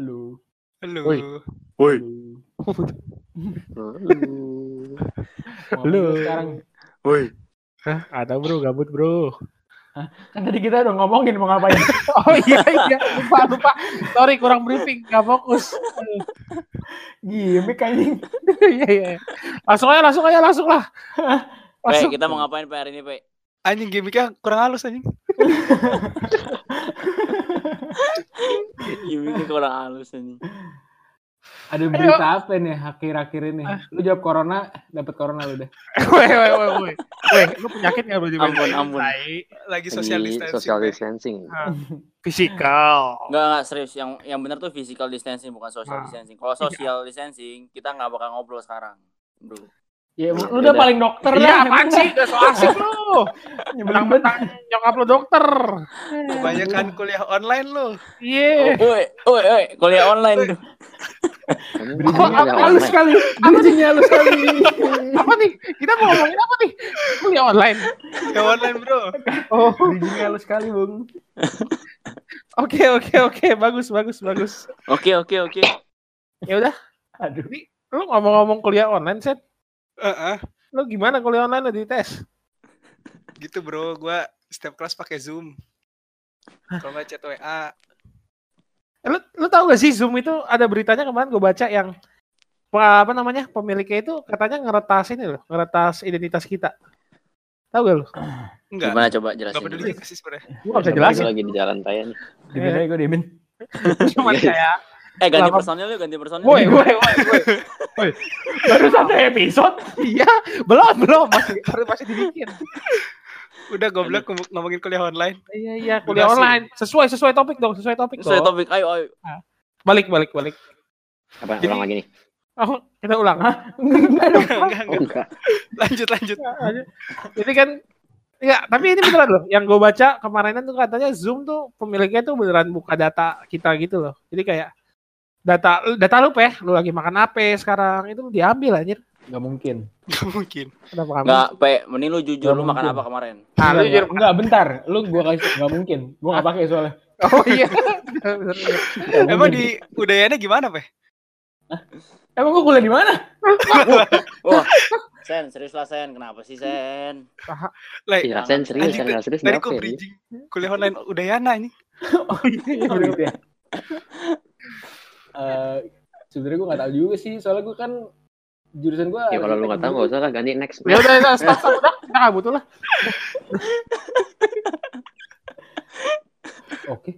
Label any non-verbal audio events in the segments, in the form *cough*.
Halo. Halo. Woi. Woi. Halo. *laughs* Sekarang Woi. Hah, ada bro, gabut bro. kan tadi kita udah ngomongin mau ngapain. *laughs* Oh iya iya, lupa lupa. Sorry kurang briefing, nggak fokus. Gimik anjing. *laughs* Iya iya. Langsung aja, langsung aja, langsung lah. Pe, Langsung. kita mau ngapain Pe hari ini, Pe? Anjing gimmicknya kurang halus anjing. Gimiknya kurang halus ini. Ada berita apa nih akhir-akhir ini? Ah. Lu jawab corona, dapat corona lu deh. Woi woi woi woi. Woi, lu penyakit nggak bro? Ampun, ampun. Lagi social Lagi distancing. social distancing. Fisikal. Enggak, enggak serius. Yang yang benar tuh physical distancing bukan social Ah. distancing. Kalau social distancing, kita nggak bakal ngobrol sekarang, Bro. Ya, Nah, lu udah beda. paling dokter Iya lah. apaan sih? Gak so asik lu. Mentang-mentang nyokap lu dokter. Kebanyakan kuliah online lo. Iya. Woi, woi, woi, kuliah online tuh. Kuliah halus sekali. Bridgingnya halus sekali. Apa nih? Kita mau ngomongin apa nih? Kuliah online. Ya online bro. Oh, Bridgingnya halus sekali, Bung. oke oke oke, bagus bagus bagus. Oke, oke, oke. Ya udah, Aduh. lu ngomong-ngomong kuliah online, Set. Heeh. Lu gimana kuliah online di tes? Gitu bro, gua setiap kelas pakai Zoom. Kalau nggak chat WA. Eh, Lu, lu tahu gak sih Zoom itu ada beritanya kemarin gue baca yang apa namanya pemiliknya itu katanya ngeretas ini loh, ngeretas identitas kita. Tahu gak lu? Enggak. Gimana coba jelasin? peduli dulu. juga sih sebenarnya. Gue gak bisa Gua jelasin. lagi di jalan raya nih. Dimin aja gue dimin. Cuman kayak, Eh, ganti Lama- personil yuk, ganti personil. woi woi woi woi. *laughs* Woi, Baru satu episode. iya belum belum masih baru masih dibikin. Udah goblok ngom- ngomongin kuliah online. Iya iya kuliah Udah sih. online sesuai sesuai topik dong sesuai topik Sesuai dong. topik, ayo, ayo. Balik balik balik. Apa Jadi- ulang lagi nih? Oh kita ulang. *laughs* enggak, enggak, Oh, enggak. enggak. Lanjut, lanjut. Jadi kan Ya, tapi ini beneran loh. Yang gue baca kemarinan tuh katanya Zoom tuh pemiliknya tuh beneran buka data kita gitu loh. Jadi kayak data data lu peh, lu lagi makan apa sekarang itu lu diambil anjir. Gak mungkin. Enggak mungkin. Kenapa kamu? Enggak, Pe, mending lu jujur Nggak lu makan mungkin. apa kemarin? Ah, lu jujur. Enggak, bentar. Lu gua kasih gak mungkin. Gua gak pakai soalnya. Oh iya. *laughs* Nggak Emang mungkin. di Udayana gimana, Pe? Emang gua kuliah di mana? *laughs* Wah, Sen, serius lah Sen. Kenapa sih Sen? Lah, Iya, Sen serius, Sen nggak serius tadi kok ya? bridging kuliah online Udayana ini. *laughs* Oh iya, oh, ya. Eh, sebenarnya gua gak tahu juga sih. Soalnya gua kan jurusan gua. Ya kalau lu nggak tahu nggak usah lah ganti next. Ya udah, udah, stop, stop, udah, kita nggak butuh lah. Oke.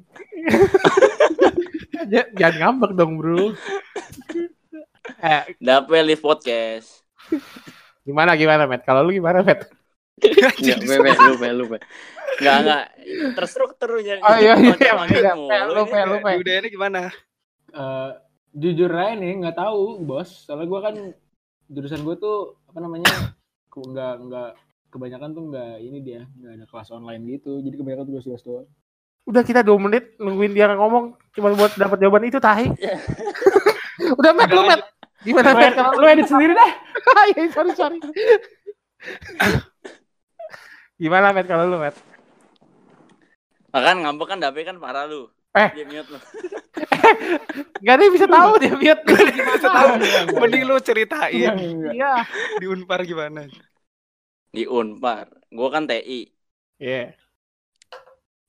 Ja- *laughs* Jangan ngambek dong bro. Eh, Dapet live podcast. gimana gimana Matt? Kalau lu gimana Matt? Enggak, be, lu, be, lu, be. Enggak, enggak. Terstruktur nyari. Oh iya iya, iya, lu pe, lu pe. Di Udayana gimana? Eh, jujur aja nih nggak tahu bos. Soalnya gua kan jurusan gua tuh apa namanya nggak nggak kebanyakan tuh nggak ini dia nggak ada kelas online gitu. Jadi kebanyakan tugas-tugas doang. Udah kita dua menit nungguin dia ngomong cuma buat dapat jawaban itu tahi. *laughs* Udah Matt, lu Matt. Gimana? Kalau Lu edit sendiri dah. *laughs* Iya, sorry sorry. *laughs* Gimana Matt kalau lu Matt? Nah, kan ngambek kan Dapet kan parah lu. Eh. Dia mute lu. *laughs* Gak ada yang bisa tahu dia mute. *laughs* Tahu. *laughs* Mending lu ceritain Iya. di Unpar gimana. Di Unpar. Gua kan TI. Iya.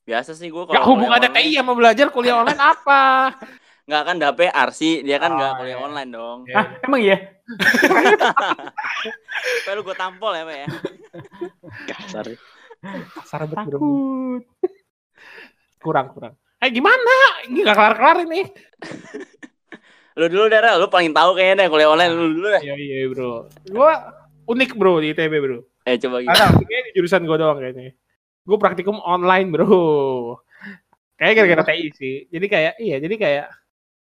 Biasa sih gua Gak kalau hubungannya kuliah TI sama belajar kuliah online apa? Enggak kan Dapet Arsi, dia kan Oh, enggak kuliah iya. online dong. Ah, emang iya? Lu gua tampol ya, Pe ya. Kasar. Kasar banget. Kurang kurang. Eh gimana? Ini gak kelar-kelar ini. *laughs* Lu dulu Dara, lu paling tahu kayaknya deh kuliah online lu dulu deh. Iya iya bro. Gua unik bro di ITB bro. Eh coba gimana? Ada, kayaknya di jurusan gue doang kayaknya. Gue praktikum online bro. Kayak gara-gara TI sih. Jadi kayak iya, jadi kayak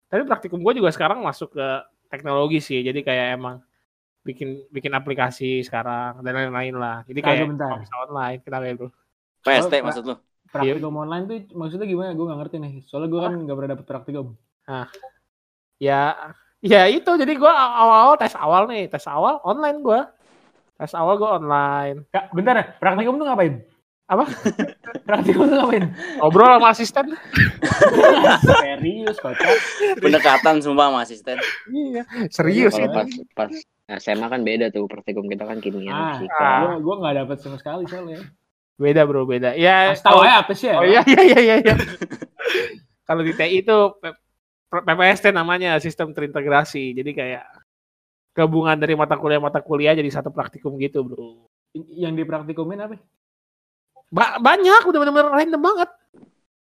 tapi praktikum gue juga sekarang masuk ke teknologi sih. Jadi kayak emang bikin bikin aplikasi sekarang dan lain-lain lah. Jadi kayak bentar. bisa online. Kenapa ya bro? PST Oh, maksud lu? Praktikum online tuh maksudnya gimana? Gue nggak ngerti nih. Soalnya gue kan nggak pernah dapet praktikum. Ya, ya itu. Jadi gue awal-awal tes awal nih, tes awal online gue. Tes awal gue online. Kak, bentar ya. Praktikum tuh ngapain? Apa? *laughs* Praktikum lu ngapain? Ngobrol sama asisten. *laughs* Serius kocak. Pendekatan sumpah sama asisten. Iya, serius Kalau itu. pas pas SMA kan beda tuh praktikum kita kan kimia Ah, fisika. gua gua nggak dapet sama sekali soalnya. Beda bro, beda. Ya, tahu aja apa sih ya? Oh iya iya iya iya. iya. Kalau di TI itu PPST namanya sistem terintegrasi. Jadi kayak gabungan dari mata kuliah mata kuliah jadi satu praktikum gitu, Bro. Yang dipraktikumin apa? Ba- banyak, udah bener-bener random banget.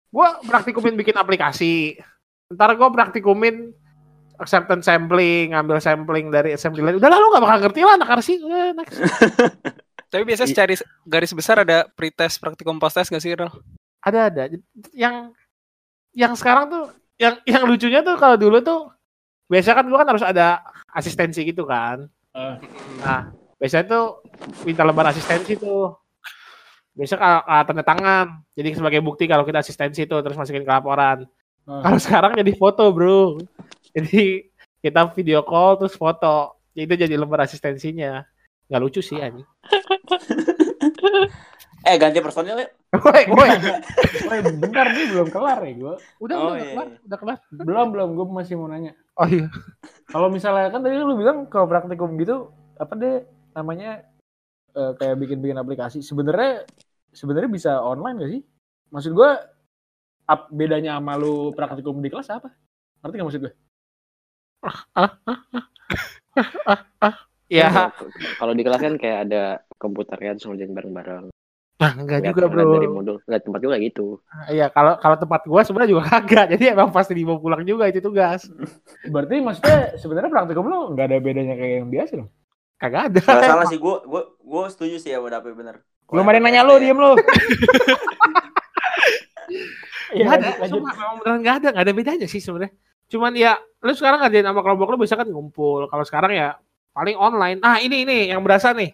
Gua praktikumin bikin aplikasi. Ntar gua praktikumin acceptance sampling, ngambil sampling dari assembly line. Udah lah lu gak bakal ngerti lah anak arsi. Eh, next. Tapi biasanya secara garis besar ada pretest praktikum post-test gak sih, Rel? ada ada. Yang yang sekarang tuh yang yang lucunya tuh kalau dulu tuh biasa kan gua kan harus ada asistensi gitu kan. Eh. nah biasanya tuh minta lembar asistensi tuh. Biasa kalau kalau tanda tangan. Jadi sebagai bukti kalau kita asistensi tuh terus masukin ke laporan. Eh. kalau sekarang jadi foto bro. Jadi kita video call terus foto. Itu jadi lembar asistensinya nggak lucu sih anjing *laughs* Eh ganti personil ya. woi *laughs* woi Woi, bentar nih belum kelar ya gua. udah Oh, udah iya, kelar iya. udah kelar Belum belum gua masih mau nanya. oh iya Kalau misalnya kan tadi lu bilang kalau praktikum gitu apa deh namanya eh, kayak bikin-bikin aplikasi. Sebenarnya sebenarnya bisa online gak sih? Maksud gua ap, bedanya sama lu praktikum di kelas apa? Ngerti gak maksud gue? Ya Kalau- Kalau di kelas kan kayak ada komputer kan ngerjain bareng-bareng. Nah, enggak Lihat- juga, Bro. Dari modul, lihat tempat juga gitu. Iya, kalau kalau tempat gua sebenarnya juga *laughs* kagak. Jadi emang pasti dibawa pulang juga itu tugas. Berarti maksudnya sebenarnya praktikum lu nggak ada bedanya kayak yang biasa dong? Kagak ada. Gak salah sih gue gue gue setuju sih ya udah bener. Belum ada nanya lu, diem lu. *laughs* Iya, Enggak ada, memang beneran enggak ada, enggak ada bedanya sih sebenarnya. Cuman ya lu sekarang ngerjain sama kelompok lu bisa kan ngumpul. Kalau sekarang ya paling online. Ah, ini ini yang berasa nih.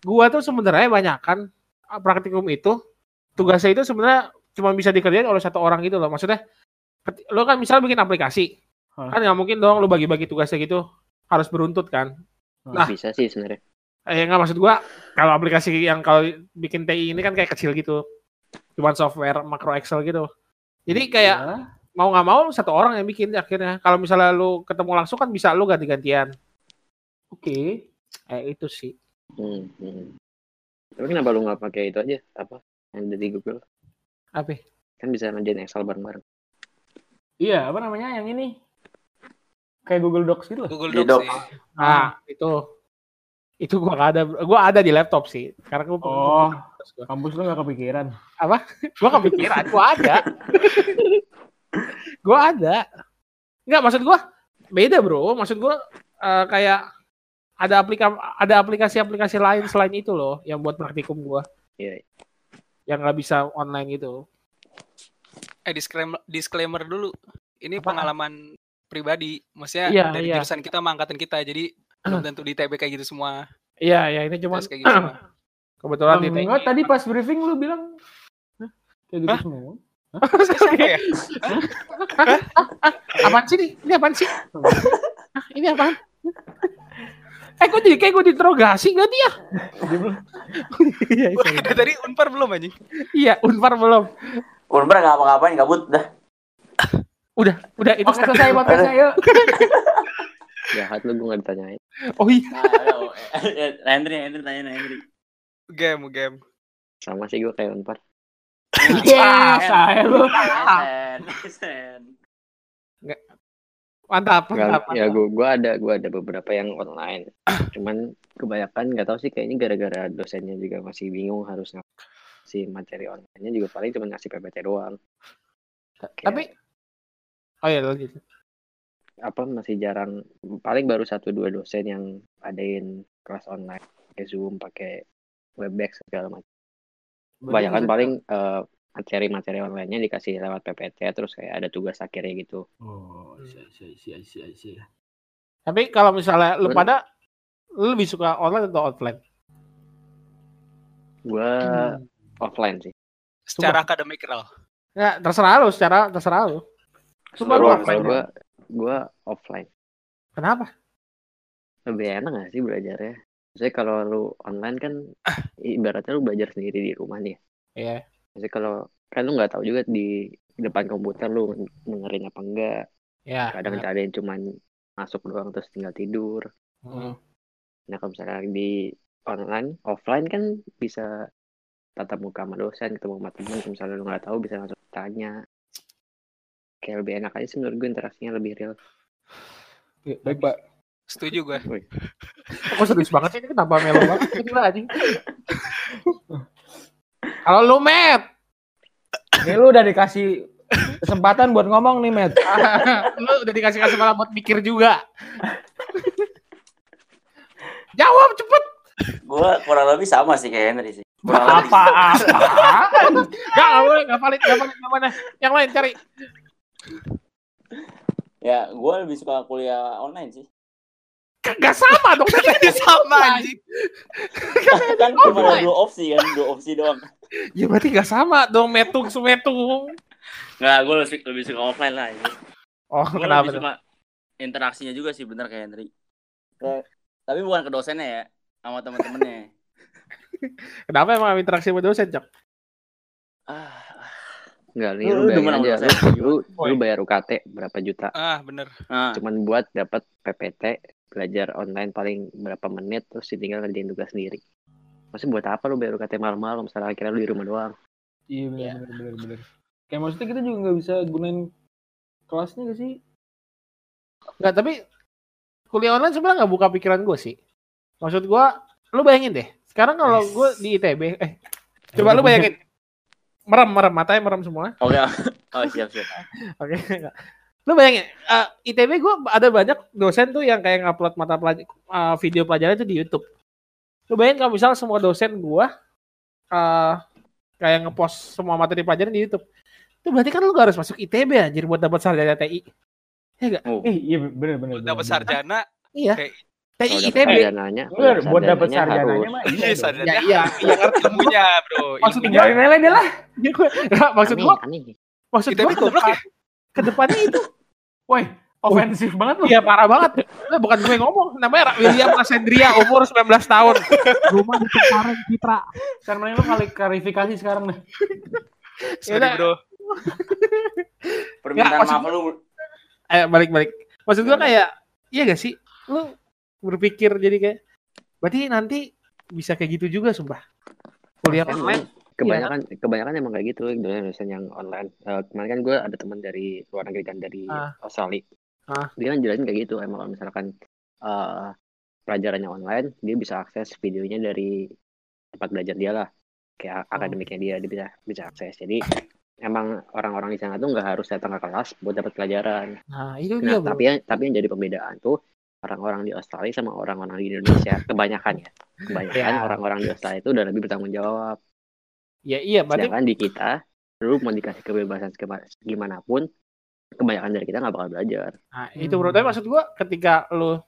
Gua tuh sebenarnya banyak kan praktikum itu tugasnya itu sebenarnya cuma bisa dikerjain oleh satu orang gitu loh. Maksudnya lu kan misalnya bikin aplikasi. Hah. Kan nggak mungkin dong lu bagi-bagi tugasnya gitu. Harus beruntut kan. Nah. Bisa sih sebenarnya. Eh nggak maksud gua kalau aplikasi yang kalau bikin TI ini kan kayak kecil gitu. Cuman software makro Excel gitu. Jadi kayak Ya. mau nggak mau satu orang yang bikin akhirnya. Kalau misalnya lu ketemu langsung kan bisa lu ganti-gantian. Oke. Kayak itu sih. Hmm, hmm. Tapi kenapa lu nggak pakai itu aja? Apa? Yang dari Google. Apa? Kan bisa ngerjain Excel bareng-bareng. Iya, apa namanya yang ini? Kayak Google Docs gitu loh. Google Docs doc. sih. Nah, itu itu gua nggak ada. Gua ada di laptop sih. Karena gua Oh, gua, kampus lu nggak kepikiran. *laughs* gua kepikiran, gua ada. *laughs* gua ada. Nggak maksud gua beda, Bro. Maksud gua eh, kayak ada aplika ada aplikasi-aplikasi lain selain itu loh yang buat praktikum gua Iya. yang nggak bisa online gitu. Eh disclaimer disclaimer dulu. Ini Apaan? pengalaman pribadi. Maksudnya Iya, dari iya. jurusan kita sama angkatan kita. Jadi belum tentu di TB kayak gitu semua. Iya, ya ini cuma kayak gitu semua. *clears throat* kebetulan di TI. Enggak, tadi pas briefing lu bilang Hah? kayak gitu Hah? semua. Ya? apaan sih nih? Ini apaan sih? Hah, ini apaan? Eh, kok jadi kayak gue diinterogasi gak dia? Bilang, *laughs* Iya, tadi Unpar belum anjing? iya, Unpar belum. Unpar nggak apa-ngapain kabut dah. Udah, udah itu Oke, selesai podcastnya, yuk. *laughs* Jahat lu gue nggak ditanyain. Oh iya, Nah, ayo. Eh, Hendri, Hendri tanya Hendri. Game, game. Sama sih gue kayak Unpar. Iya, saya lu. Mantap, Nggak, mantap. ya gue gua ada gua ada beberapa yang online. *clears throat* Cuman kebanyakan nggak tahu sih kayaknya gara-gara dosennya juga masih bingung harus ngasih materi online-nya juga paling cuma ngasih PPT doang. Kayak Tapi Oh iya, lanjut. apa masih jarang paling baru satu dua dosen yang adain kelas online pakai Zoom, pakai Webex segala macam. Kebanyakan paling eh, materi-materi online-nya dikasih lewat PPT terus kayak ada tugas akhirnya gitu. Oh, iya, iya, iya, iya, iya. Tapi kalau misalnya lu pada lu lebih suka online atau offline? Gua Hmm. offline sih. Secara akademik, Rel. Ya, terserah lu, secara terserah lu. Sumpah lu offline. gua gua offline. Kenapa? lebih enak gak sih belajarnya? Maksudnya kalau lu online kan ibaratnya lu belajar sendiri di rumah nih. Iya. Jadi kalau kan lu nggak tahu juga di depan komputer lu dengerin apa enggak. Ya. Kadang ada yang cuman masuk doang terus tinggal tidur. Mm. Nah kalau misalnya di online, offline kan bisa tatap muka sama dosen, ketemu sama teman. Kalau misalnya lu nggak tahu bisa langsung tanya. Kayak lebih enak aja sih menurut gue interaksinya lebih real. Oke, Baik, Pak. Setuju gue. Kok serius banget sih ini kenapa melo banget gila anjing. *laughs* Kalau lu Met, Ini lu udah dikasih kesempatan buat ngomong nih, Matt. *laughs* lu udah dikasih kesempatan buat mikir juga. Jawab cepet. Gue kurang lebih sama sih kayak Henry sih. Kurang. Apa apa? Gak, gak boleh, gak valid, gak valid, gak mana? Yang lain cari. Ya, gue lebih suka kuliah online sih. Gak sama dong. Katanya sama anjing. kan cuma ada dua opsi kan, dua opsi doang. Ya berarti gak sama dong, metung sumetung. Nggak, gue lebih, lebih suka offline lah. Ini. Oh, Gue kenapa lebih tuh? interaksinya juga sih, bener kayak Henry. Tapi bukan ke dosennya ya, sama temen-temennya. *laughs* Kenapa emang interaksi sama dosen, Cok? Ah, Enggak, nih Lu- bayangin sama aja. Lu, lu, bayar UKT berapa juta? Ah, bener. ah, Cuman buat dapat PPT, belajar online paling berapa menit, terus tinggal ngerjain tugas sendiri. Maksudnya buat apa lu bayar UKT malam-malam, misalnya akhirnya lu di rumah doang. Iya, benar benar benar benar. Kayak maksudnya kita juga nggak bisa gunain kelasnya gak sih? Enggak, tapi kuliah online sebenarnya nggak buka pikiran gue sih. Maksud gue, lu bayangin deh. Sekarang kalau Yes. gue di ITB, eh, coba lu bayangin. Merem, merem, matanya merem semua. oke. Oh, siap, siap. *laughs* Oke. enggak. Lu bayangin, eh, ITB gue ada banyak dosen tuh yang kayak ngupload mata pelajar, eh, video pelajaran itu di YouTube. Lu bayangin kalau misalnya semua dosen gue eh kayak ngepost semua materi pelajaran di YouTube. Itu berarti kan lu gak harus masuk ITB anjir buat dapat sarjana TI. Ya enggak? Oh, Eh, iya benar benar. Dapat sarjana. Iya. Kayak- TI Kalau dapat ITB. sarjananya, Bener, buat dapat sarjananya sarjananya mah Iya, *laughs* iya. dong. sarjana. Ya iya, iya ngerti. Ilmunya, bro. *laughs* Maksud. Tinggalin aja deh lah. *laughs* Nggak, maksud Aneh, gua, maksud gua ke goblok depan, ke depannya itu. Woi, ofensif banget lu. Iya parah banget. Lah bukan gue ngomong, namanya William Asendria umur 19 tahun. Rumah di Cengkareng Citra. Sekarang mending lu kali klarifikasi sekarang dah. Sorry, Yaudah. bro. permintaan maksud maaf lu Eh balik-balik. Maksud gua kayak iya gak sih? Lu berpikir jadi kayak berarti nanti bisa kayak gitu juga sumpah. Kuliah online. kebanyakan kebanyakan emang kayak gitu dosen-dosen yang online Eh, kemarin kan gue ada teman dari luar negeri kan dari Ah. Australia Ah. dia kan jelasin kayak gitu emang kalau misalkan eh, pelajarannya online dia bisa akses videonya dari tempat belajar dia lah kayak Oh. akademiknya dia dia bisa bisa akses jadi emang orang-orang di sana tuh nggak harus datang ke kelas buat dapat pelajaran Nah, itu nah dia, Bro. tapi yang tapi yang jadi pembedaan tuh orang-orang di Australia sama orang-orang di Indonesia *laughs* kebanyakan ya kebanyakan Ya. orang-orang di Australia itu udah lebih bertanggung jawab Ya iya, berarti Sedangkan di kita, lu mau dikasih kebebasan gimana pun, kebanyakan dari kita nggak bakal belajar. Nah, itu bro. Tapi maksud gua ketika lu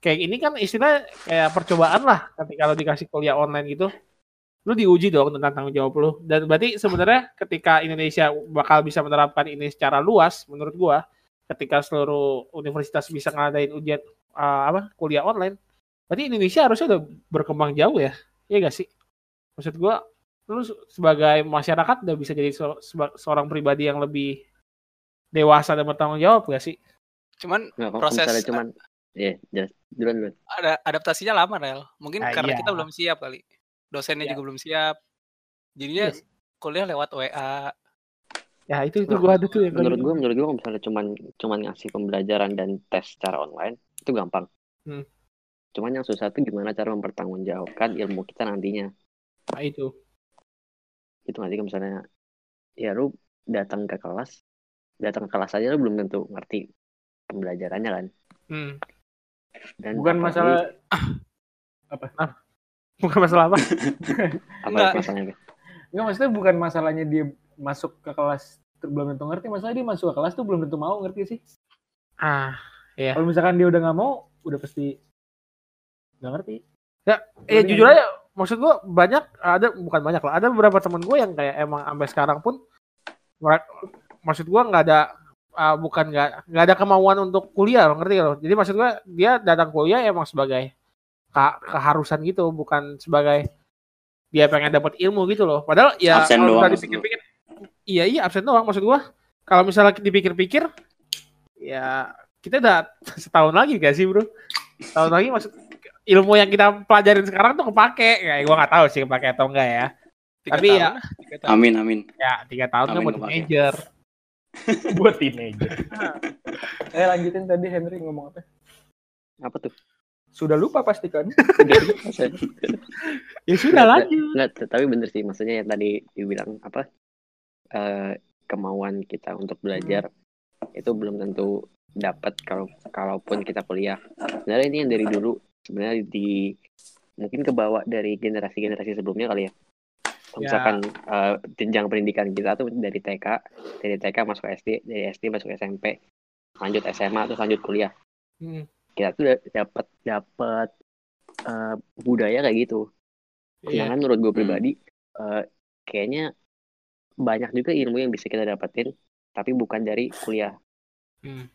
kayak ini kan istilah kayak percobaan lah ketika lu dikasih kuliah online gitu. Lu diuji dong tentang tanggung jawab lu. Dan berarti sebenarnya ketika Indonesia bakal bisa menerapkan ini secara luas menurut gua ketika seluruh universitas bisa ngadain ujian uh, apa kuliah online, berarti Indonesia harusnya udah berkembang jauh ya. Iya gak sih? Maksud gua lu sebagai masyarakat udah bisa jadi seorang pribadi yang lebih dewasa dan bertanggung jawab gak sih? Cuman Nggak, Proses- cuman, ya, jelas, duluan duluan. ada adaptasinya lama, Rel. Mungkin Ah, karena iya. kita belum siap kali. Dosennya Iya. juga belum siap. Jadinya Yes. kuliah lewat WA. Ya itu itu Nah, gua ada tuh yang Menurut gua, menurut gua kalau misalnya cuman cuman ngasih pembelajaran dan tes secara online itu gampang. Hmm. Cuman yang susah tuh gimana cara mempertanggungjawabkan ilmu kita nantinya. Nah, itu. Itu nanti kalau misalnya ya lu datang ke kelas, datang ke kelas aja lu belum tentu ngerti pembelajarannya kan. Hmm. Dan Bukan masalah *coughs* Bukan masalah apa? *laughs* apa Enggak. masalahnya? Enggak maksudnya bukan masalahnya dia masuk ke kelas belum tentu ngerti, masalah dia masuk ke kelas tuh belum tentu mau ngerti sih. ah, Iya. Kalau misalkan dia udah nggak mau, udah pasti nggak ngerti. ya Ngerti jujur nggak? aja maksud gua banyak ada bukan banyak lah. Ada beberapa teman gue yang kayak emang sampai sekarang pun maksud gua nggak ada ah, bukan nggak nggak ada kemauan untuk kuliah loh, ngerti loh. Jadi maksud gua dia datang kuliah emang sebagai ke- keharusan gitu, bukan sebagai dia pengen dapat ilmu gitu loh. Padahal ya kalau dipikir-pikir, iya iya absen doang maksud gua. Kalau misalnya dipikir-pikir, ya kita udah *laughs* setahun lagi gak sih bro? Setahun lagi maksud ilmu yang kita pelajarin sekarang tuh kepake. Ya gua nggak tahu sih kepake atau enggak ya. Tiga Tapi tahun ya- tiga tahun. *laughs* Amin amin. Ya tiga tahun kan Amin, buat kepake. teenager. *laughs* buat teenager. eh lanjutin tadi Henry ngomong apa? Apa tuh? Sudah lupa pasti kan? Lupa. Ya sudah lanjut. Nggak, tapi bener sih maksudnya yang tadi dibilang apa eh, kemauan kita untuk belajar itu belum tentu dapat kalau kalaupun kita kuliah. Sebenarnya ini yang dari dulu sebenarnya di mungkin kebawa dari generasi-generasi sebelumnya kali ya. Ya. Misalkan eh, jenjang pendidikan kita tuh dari TK, dari TK masuk SD, dari SD masuk SMP, lanjut SMA terus lanjut kuliah. Hmm. Kita tuh da- dapat dapat eh, budaya kayak gitu. Iya. Sedangkan menurut gue pribadi, eh, kayaknya banyak juga ilmu yang bisa kita dapetin, tapi bukan dari kuliah. Hmm.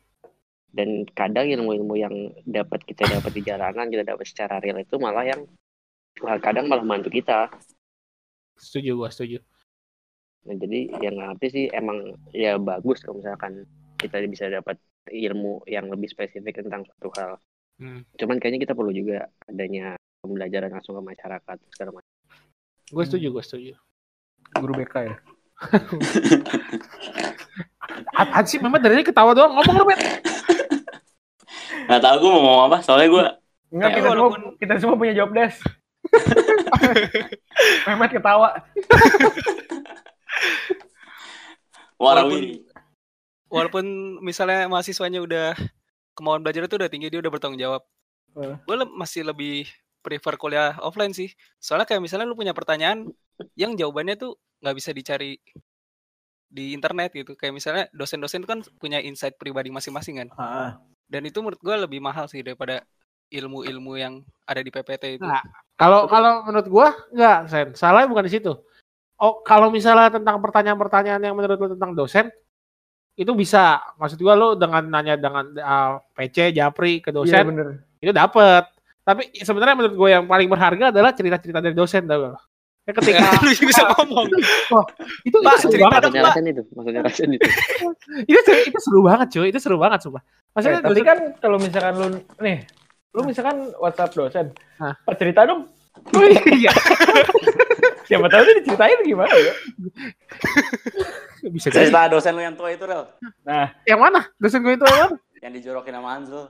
Dan kadang ilmu-ilmu yang dapat kita dapat di jalanan, kita dapat secara real itu malah yang kadang malah bantu kita. Setuju gua setuju. Nah, jadi yang ngerti sih emang ya bagus kalau misalkan kita bisa dapat ilmu yang lebih spesifik tentang suatu hal. Hmm. Cuman kayaknya kita perlu juga adanya pembelajaran langsung ke masyarakat segala macam. Gue setuju, gue setuju. Guru BK ya. Apaan sih Mehmet dari ketawa doang ngomong lu Met. Nggak tahu gue mau ngomong apa. Soalnya gue Enggak, kita, semua, walaupun- kita semua punya job desk. *laughs* Mehmet ketawa. *laughs* warawiri. Walaupun misalnya mahasiswanya udah kemauan belajar itu udah tinggi, dia udah bertanggung jawab. Eh. Gue masih lebih prefer kuliah offline sih. Soalnya kayak misalnya lu punya pertanyaan yang jawabannya tuh nggak bisa dicari di internet gitu. Kayak misalnya dosen-dosen kan punya insight pribadi masing-masing kan. Ah, Dan itu menurut gue lebih mahal sih daripada ilmu-ilmu yang ada di PPT itu. Nah, Kalau kalau menurut gua enggak, Sen. Salahnya bukan di situ. Oh, kalau misalnya tentang pertanyaan-pertanyaan yang menurut lu tentang dosen itu bisa. Maksud gua lu dengan nanya dengan uh, PC, Japri ke iya dosen bener. itu dapet. Tapi sebenarnya menurut gue yang paling berharga adalah cerita-cerita dari dosen tau gak? Ya ketika *laughs* lu bisa ngomong. itu, Pak, itu seru cerita banget. dong, Pak. Itu, maksudnya itu. *laughs* Itu seru, itu seru banget cuy, itu seru banget sumpah. Maksudnya Eh, tapi kan kalau misalkan lu nih, lu misalkan WhatsApp dosen, Hah? Pak cerita dong. Oh, iya, *laughs* Siapa tahu dia diceritain gimana ya? bisa jadi. Cerita dosen lu yang tua itu, Rel. Nah, Yang mana? Dosen gue itu yang mana? Yang dijorokin sama Anzul.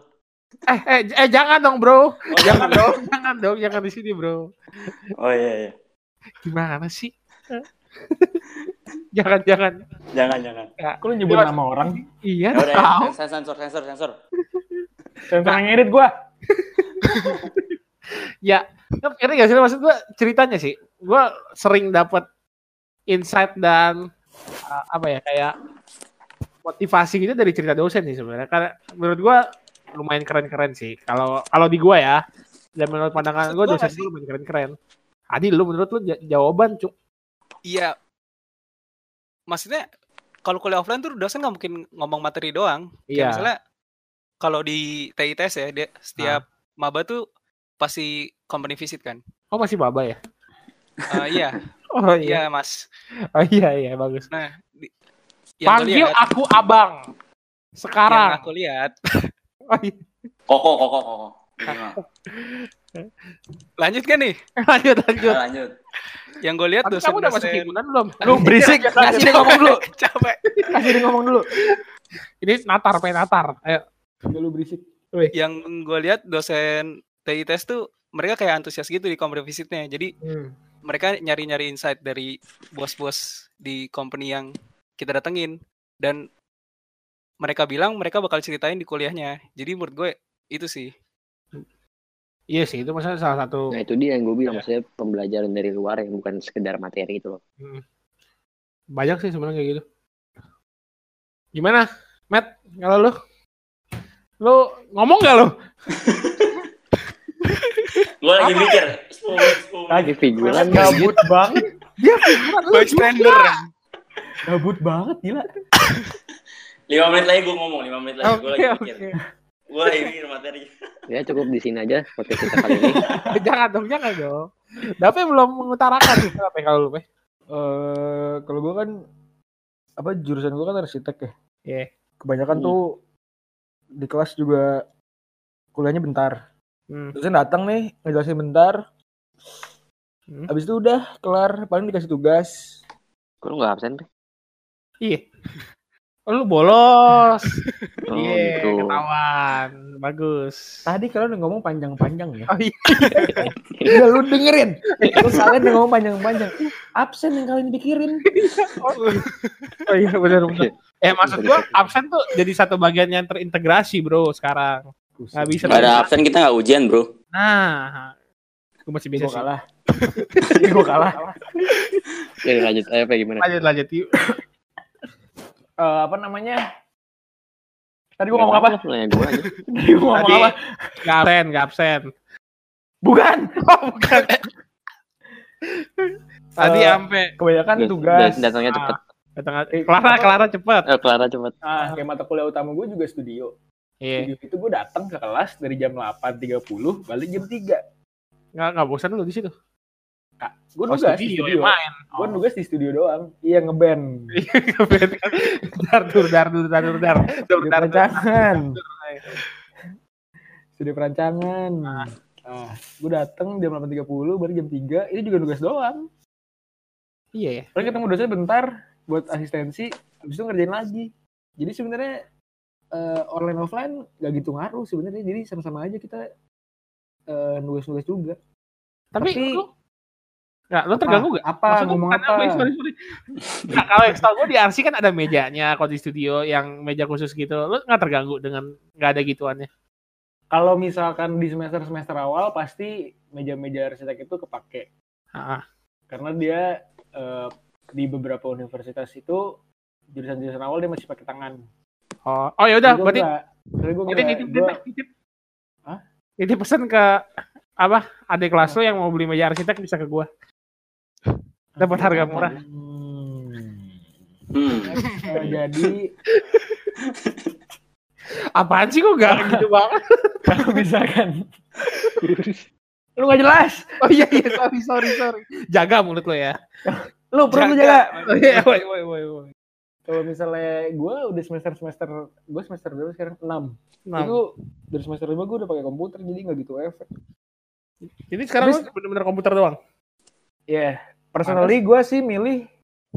Eh, eh, eh, jangan dong bro. Oh, Jangan dong, jangan dong, jangan di sini bro. Oh iya, iya. Gimana sih? *laughs* jangan, jangan. Jangan, jangan. kok lu nyebut nama orang? Iya, Ya udah, tahu. ya. sensor, sensor, sensor. *laughs* Sensor yang ngedit gua. *laughs* Ya, ini gak sih maksud gue ceritanya sih. Gue sering dapat insight dan uh, apa ya kayak motivasi gitu dari cerita dosen sih sebenarnya. Karena menurut gue lumayan keren-keren sih. Kalau kalau di gue ya, dan menurut pandangan Maksud gue gua dosen nggak gue lumayan keren-keren. Adi, lu menurut lu ja- jawaban cuk? Iya. Maksudnya kalau kuliah offline tuh dosen nggak mungkin ngomong materi doang. Kayak Iya. misalnya kalau di TITS ya, dia setiap maba tuh pasti company visit kan. Oh masih baba ya? Eh, iya, *laughs* Oh iya, iya mas. oh iya iya bagus. Nah, di, yang Panggil lihat, aku abang. yang Sekarang. aku lihat, *laughs* Oh, iya. Koko, koko, koko. Lanjut kan nih? *laughs* lanjut lanjut. Nah, lanjut. Yang gue lihat Tapi kamu udah masuk himpunan belum? Lu berisik, kasih dia ngomong dulu. capek. Kasih dia ngomong dulu. Ini natar, pengen natar. Ayo. Lu berisik. Yang gue lihat dosen TITS tuh mereka kayak antusias gitu di company visitnya. Jadi Hmm. mereka nyari-nyari insight dari bos-bos di company yang kita datengin dan mereka bilang mereka bakal ceritain di kuliahnya. Jadi menurut gue itu sih. Iya sih, itu maksudnya salah satu Nah itu dia yang gue bilang, maksudnya pembelajaran dari luar yang bukan sekedar materi itu loh. banyak sih sebenarnya kayak gitu. Gimana, Matt? Kalau lu, lu ngomong gak lu? *laughs* Gue lagi mikir. Lagi figuran gabut *laughs* banget. Dia figuran lu Bystander. Gabut banget gila. *laughs* Lima menit lagi gue ngomong, lima menit lagi. Gue Oke, lagi oke. mikir. Lagi *laughs* mikir materi. Ya cukup di sini aja podcast kita kali ini. *laughs* jangan dong, jangan dong. Tapi belum mengutarakan sih apa kalau lu? Eh kalau gue kan apa jurusan gue kan arsitek ya. Iya. Kebanyakan Hmm. tuh di kelas juga kuliahnya bentar. Hmm. Dosen datang nih ngejelasin bentar. Hmm. Habis itu udah kelar, paling dikasih tugas. Kok lu nggak absen, Pe? Iya. Oh, lu bolos. *laughs* Oh, Iya, gitu. ketahuan. Bagus. Tadi kalian udah ngomong panjang-panjang ya. Oh iya. *laughs* Udah lu dengerin. Lu kalian udah ngomong panjang-panjang. Absen yang kalian pikirin. *laughs* Oh iya benar benar. Eh maksud gua absen tuh jadi satu bagian yang terintegrasi, Bro, sekarang. Nggak bisa. Gak ada absen kita nggak ujian bro. Nah, gue masih bisa kalah. gue kalah. Ya, lanjut aja, Pe, gimana? Lanjut lanjut yuk. Eh, apa namanya? Tadi gue ngomong apa? Gue. *laughs* Tadi gue ngomong apa? Gak absen, gak absen. Bukan. *laughs* Oh, bukan. Tadi Eh, sampai Kebanyakan tugas. dat- Datangnya cepet. datang Eh, Clara? Clara cepet. Eh, Clara cepet. Ah, kayak mata kuliah utama gue juga studio. Iya. Studio itu gue datang ke kelas dari jam 8.30, balik jam 3. Nggak nggak bosan lu di situ. Gue Oh, nugas di studio, studio. main. Gue nugas di studio doang. Iya ngeband. dar dur dar dur dar dur dar. Dur, Studio dar, dur. perancangan. *laughs* Studio perancangan. Ah, gue datang jam 8.30, balik jam 3. Ini juga nugas doang. Iya ya. Paling ketemu dosen bentar buat asistensi, habis itu ngerjain lagi. Jadi sebenarnya eh, online offline gak gitu ngaruh sebenarnya. Jadi sama-sama aja kita eh, nugas-nugas juga. Tapi, Tapi- lu Nggak, lu terganggu gak? Apa? Maksud ngomong apa? sorry, sorry, *laughs* sorry. Nah, kalau yang setahu gue di RC kan ada mejanya kalau di studio yang meja khusus gitu. Lu nggak terganggu dengan nggak ada gituannya? Kalau misalkan di semester-semester awal pasti meja-meja arsitek itu kepake. Ah, Karena dia eh, di beberapa universitas itu jurusan-jurusan awal dia masih pakai tangan. Oh, oh ya udah, Jadi gua berarti. Jadi gue Jadi nitip, gue nitip, nitip. Hah? Nitip pesan ke apa? Adik kelas lu yang mau beli meja arsitek bisa ke gua. *laughs* Dapat harga murah. Hmm. jadi *laughs* Apaan sih kok gak gitu banget? *laughs* kalau misalkan lu nggak jelas, Oh iya iya sorry sorry sorry. Jaga mulut lo ya. lu perlu jaga. Oh iya, woi woi woi woi. Kalau misalnya gue udah semester semester gue semester berapa sekarang 6 Nah, Itu dari semester 5 gue udah pakai komputer jadi nggak gitu efek. jadi sekarang lu bener-bener komputer doang. Ya, personally gue sih milih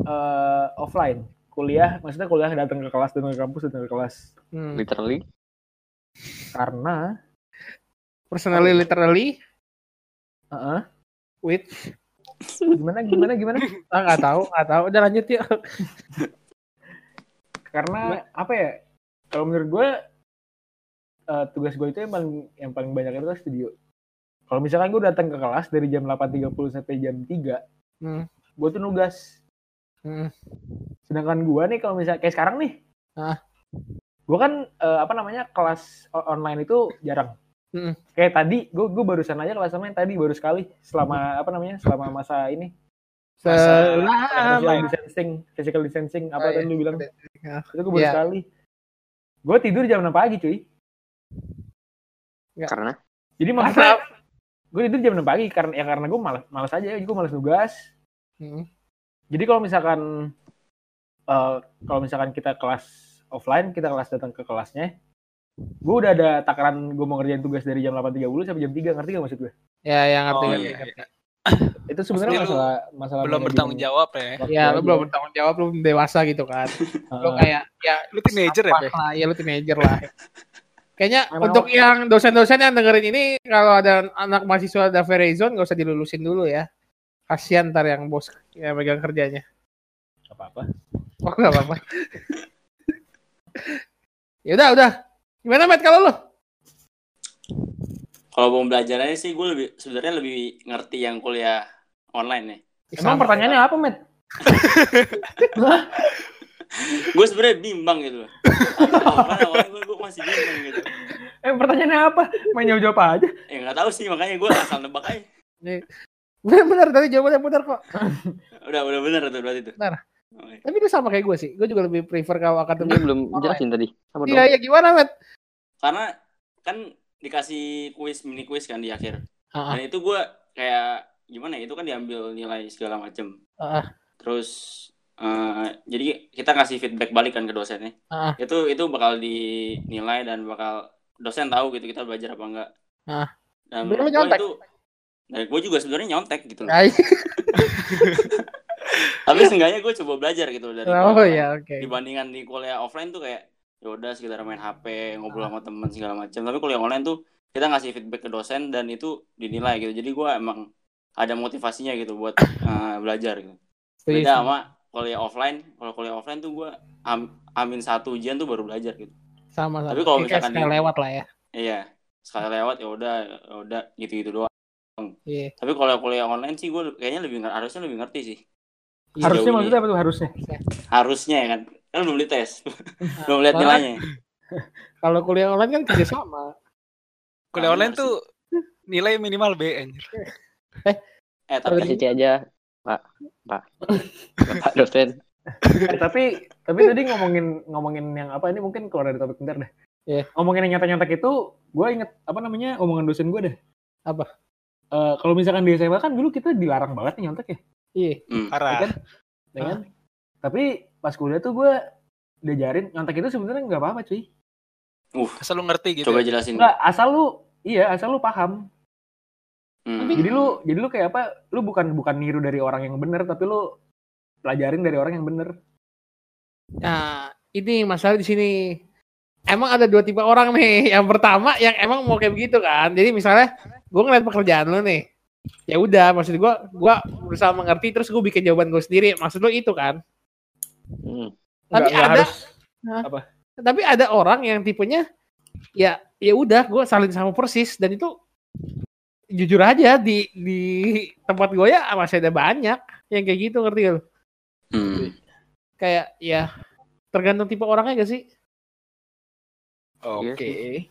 eh, offline kuliah, maksudnya kuliah datang ke kelas, datang ke kampus, datang ke kelas. Hmm. Literally. Karena, Personally literally Heeh. with gimana gimana gimana? ah nggak tahu nggak tahu udah lanjut yuk. Karena apa ya? Kalau menurut gue eh, tugas gue itu yang paling yang paling banyak itu studio. Kalau misalkan gue datang ke kelas dari jam 8.30 sampai jam 3, Hmm. gue tuh nugas. Hmm. Sedangkan gue nih kalau misalnya kayak sekarang nih, Ah. gue kan eh, apa namanya kelas online itu jarang. Mm-mm. Kayak tadi, gue gue barusan aja kelas online tadi baru sekali selama apa namanya selama masa ini Selama social distancing, physical distancing apa Oh, tadi iya. lu bilang? Ya. Itu gue baru Iya. sekali. Gue tidur jam 6 pagi cuy. Karena Jadi *laughs* maksudnya gue tidur jam 6 pagi karena ya karena gue malas malas aja, gue malas nugas. Hmm. Jadi kalau misalkan eh, kalau misalkan kita kelas offline, kita kelas datang ke kelasnya, gue udah ada takaran gue mau ngerjain tugas dari jam 8.30 sampai jam 3, ngerti gak maksud gue? Ya yang ngerti Oh, ngerti, iya, ngerti. *coughs* Itu sebenarnya masalah masalah belum bertanggung jawab ya. Ya lu belum bertanggung jawab lu belum dewasa gitu kan. *laughs* Lu kayak ya Lu teenager ya, lah, ya lu teenager lah. *laughs* Kayaknya Emang- untuk yang dosen-dosen yang dengerin ini kalau ada anak mahasiswa ada Verizon gak usah dilulusin dulu ya. Kasihan ntar yang bos yang megang kerjanya. Gak apa-apa. Oh gak apa-apa. *laughs* ya udah udah. Gimana Matt kalau lu? Kalau mau belajarannya sih gue lebih sebenarnya lebih ngerti yang kuliah online ya. Emang pertanyaannya apa, Met? *laughs* Gue sebenarnya bimbang gitu. *laughs* awalnya gue masih bimbang gitu. Eh, pertanyaannya apa? Main jawab-jawab aja. Ya nggak tahu sih makanya gue asal nebak aja. Bener-bener tadi jawabannya bener kok. Udah udah bener tuh berarti itu. Benar. Oke. Tapi lu sama kayak gue sih. Gue juga lebih prefer kalau dia akademik. belum jelasin tadi. Iya, iya gimana, Matt? Karena kan dikasih kuis mini kuis kan di akhir. Ah, Dan itu gue kayak gimana ya itu kan diambil nilai segala macem Ah. terus eh, jadi kita ngasih feedback balik kan ke dosennya. Ah. itu itu bakal dinilai dan bakal dosen tahu gitu kita belajar apa enggak. Ah. dan nyontek? itu dan gue juga sebenarnya nyontek gitu loh. *laughs* Tapi seenggaknya gue coba belajar gitu dari oh kuliah ya oke. dibandingkan di kuliah offline tuh kayak ya udah sekitar main HP ngobrol sama teman segala macam tapi kuliah online tuh kita ngasih feedback ke dosen dan itu dinilai gitu. Jadi gue emang ada motivasinya gitu buat eh, belajar gitu. Beda sama kuliah offline kalau kuliah offline tuh gue am- amin satu ujian tuh baru belajar gitu sama sama. Tapi kalau misalkan sekali lewat lah ya. iya sekali lewat ya udah ya udah gitu gitu doang Iya. tapi kalau kuliah online sih gue kayaknya lebih harusnya lebih ngerti sih Iya. Harusnya maksudnya ini. apa tuh harusnya? harusnya ya kan kan belum dites *laughs* belum lihat nilainya *laughs* Kalau kuliah online kan kerja sama. Kuliah Ah, online benar tuh nilai minimal B anjir. eh tapi kasih C aja pak pak *laughs* pak dosen Eh, tapi tapi tadi ngomongin ngomongin yang apa ini mungkin keluar dari topik bentar deh. Iya. Ngomongin yang nyata-nyata itu, gue inget apa namanya omongan dosen gue deh. Apa? Eh, kalau misalkan di SMA kan dulu kita dilarang banget nih nyontek ya, Iya. ya Parah. kan? Ya kan? Tapi pas kuliah tuh gue diajarin nyontek itu sebenarnya nggak apa-apa cuy. uh Asal lu ngerti gitu. coba ya. jelasin Nggak, asal lu iya asal lu paham. Hmm. Jadi lu jadi lu kayak apa? Lu bukan bukan niru dari orang yang benar, tapi lu pelajarin dari orang yang benar. Nah, ini masalah di sini. Emang ada dua tipe orang nih. *laughs* Yang pertama yang emang mau kayak begitu kan. Jadi misalnya gue ngeliat pekerjaan lu nih. Ya udah, maksud gue, gue berusaha mengerti terus gue bikin jawaban gue sendiri. Maksud lu itu kan? Hmm. Tapi Nggak- nggak ada, harus apa? tapi ada orang yang tipenya ya ya udah gue salin sama persis dan itu jujur aja di di tempat gue ya masih ada banyak yang kayak gitu ngerti gak lu? Hmm. Kayak ya tergantung tipe orangnya gak sih? Iya sih.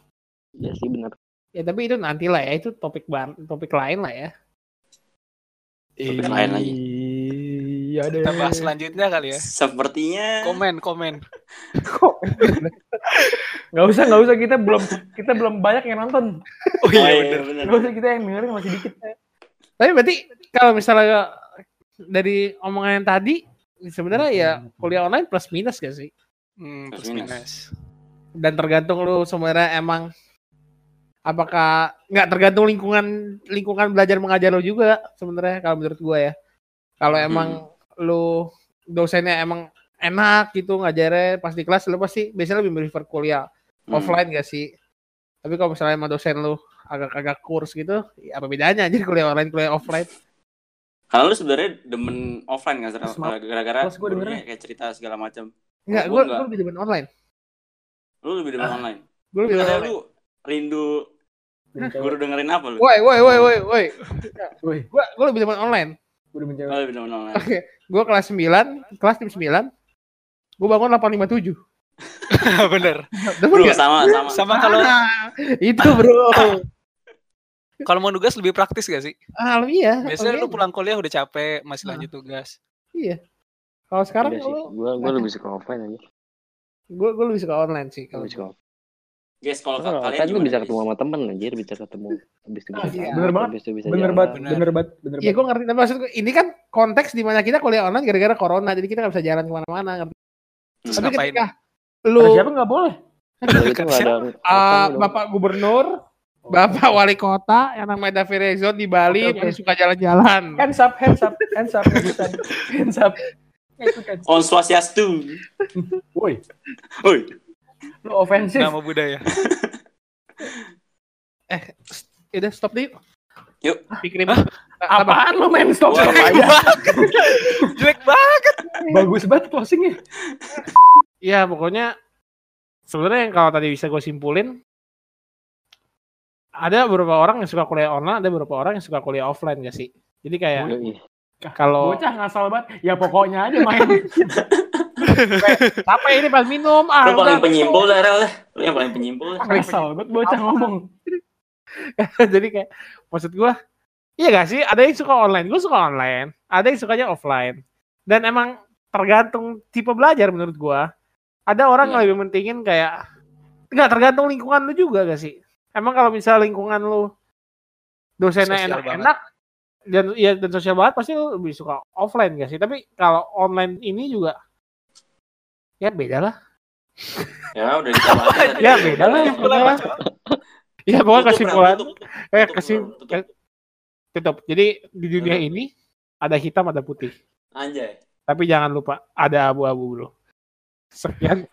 ya sih benar Ya tapi itu nanti lah ya, itu topik bar, topik lain lah ya. Topik lain lagi. Iya deh. Kita bahas selanjutnya kali ya. Sepertinya Komen, komen. *laughs* Nggak usah, nggak usah kita belum kita belum banyak yang nonton. Oh Oh, iya iya, bener. bener. Nggak usah kita yang dengerin masih dikit. Tapi berarti kalau misalnya dari omongan yang tadi sebenarnya ya kuliah online plus minus gak sih? Hmm, Plus plus minus. minus. Dan tergantung lu sebenarnya emang apakah nggak tergantung lingkungan lingkungan belajar mengajar lu juga sebenarnya kalau menurut gua ya. Kalau emang lu dosennya emang enak gitu ngajarnya pas di kelas lu pasti biasanya lebih prefer kuliah Hmm. offline gak sih? Tapi kalau misalnya emang dosen lu agak-agak kurs gitu, ya apa bedanya jadi kuliah online kuliah offline? Kalau lu sebenarnya demen offline nggak Sar? Smart. Gara-gara gua dengernya. kayak cerita segala macam. Enggak, gue gua lebih demen online. Lu lebih demen online. Gue lebih demen online. lu rindu guru dengerin apa lu? Woi, woi, woi, woi, woi. Woi, Gue gue lebih demen online. gue menjawab. Oh, lebih demen online. Oke, gue kelas 9, kelas jam 9. Gue bangun 8.57. *laughs* bener. Bro, gak? sama sama. Sama kalau Ah, itu bro. *laughs* kalau mau nugas lebih praktis gak sih? Ah, iya. Biasanya Oke. lu pulang kuliah udah capek, masih Nah. lanjut tugas. Iya. Kalau sekarang Iya sih lu, gue gue lebih suka offline aja gue gue lebih suka online sih. Kalau lebih suka offline Guys, kalau kalian gimana, bisa ketemu sama temen anjir bisa ketemu habis itu bisa iya. Bener banget. bisa Bener banget, Bener. banget, bener Iya, banget. gue ngerti. Tapi maksud gue, ini kan konteks di mana kita kuliah online gara-gara corona, jadi kita nggak bisa jalan ke mana-mana. Ngerti? Terus Tapi ngapain? ketika Ada lu siapa nggak boleh? Itu ada ah, dong. Bapak Gubernur, Bapak Wali Kota yang namanya Davi Rezon di Bali oke. masih suka jalan-jalan. Hands up, hands up, hands up, hands up. On Swastiastu. Woi, Woi. Lu ofensif. Nama budaya. *laughs* Udah stop deh. Yuk. Pikirin apa? Apaan lu main stop stop Wah, aja? *laughs* Jelek banget. Bagus banget closingnya. Iya, pokoknya sebenarnya yang kalau tadi bisa gue simpulin ada beberapa orang yang suka kuliah online, ada beberapa orang yang suka kuliah offline gak sih? Jadi kayak kalau Bocah ngasal banget. Ya pokoknya aja main. *laughs* apa ini pas minum ah Lu paling penyimpul dah, Rel. Lu yang paling penyimpul. ngasal banget bocah ngomong. *laughs* jadi kayak maksud gua iya gak sih ada yang suka online gue suka online ada yang sukanya offline dan emang tergantung tipe belajar menurut gua ada orang yang Iya. lebih mentingin kayak nggak tergantung lingkungan lu juga gak sih emang kalau misalnya lingkungan lu dosennya enak-enak dan ya dan sosial banget pasti lu lebih suka offline gak sih? Tapi kalau online ini juga ya beda lah. Ya udah. *laughs* Ya beda lah ya pokoknya. Ya pokoknya Tutup, kesimpulan Ram, tutup. eh Tutup, kesim tutup. tutup. Jadi di dunia Hmm. ini ada hitam ada putih. Anjay. Tapi jangan lupa ada abu-abu bro. Sekian.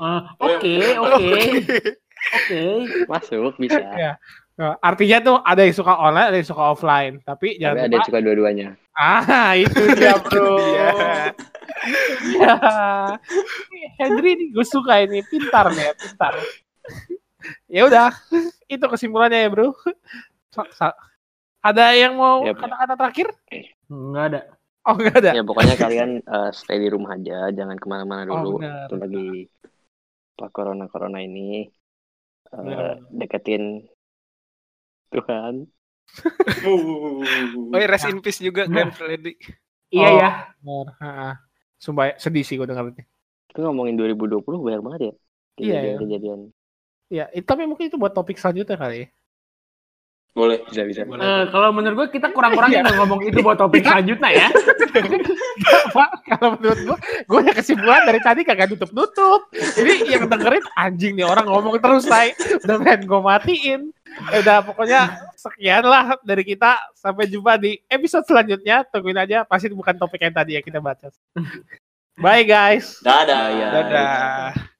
Ah, Oh, Oke, *laughs* yang- oke, oke. Masuk bisa. Ya. Nah, artinya tuh ada yang suka online, ada yang suka offline. Tapi Tapi jangan ada lupa. yang suka dua-duanya. Ah, *laughs* itu dia bro. Ya. *laughs* Henry nih gue suka ini, pintar nih, ya, pintar. ya udah, itu kesimpulannya ya bro. Ada yang mau Yap. kata-kata terakhir? Enggak ada. Oh nggak ada. Ya pokoknya kalian eh, stay di rumah aja, jangan ke mana-mana Oh, dulu. Itu lagi pak corona corona ini eh, Benar. deketin Tuhan. *laughs* Oh, iya, rest in peace juga Glenn Fredly. Iya Oh. ya. Benar. Ha-ha. Sumpah sedih sih gue dengarnya. Itu ngomongin 2020 banyak banget ya. Iya, ya. Kejadian-kejadian. Ya, itu, tapi mungkin itu buat topik selanjutnya kali ya. Boleh. Bisa bisa. Eh, kalau menurut gue kita kurang-kurangin dong ngomong itu buat topik *laughs* selanjutnya ya. *laughs* Pak, kalau menurut gue, gue udah kesimpulan dari tadi kagak nutup-nutup. Jadi yang dengerin anjing nih orang ngomong terus, say. Udah pengen gue matiin. Ya udah pokoknya sekian lah dari kita. Sampai jumpa di episode selanjutnya. Tungguin aja, pasti bukan topik yang tadi yang kita baca. Bye guys. Dadah. Ya, Dadah.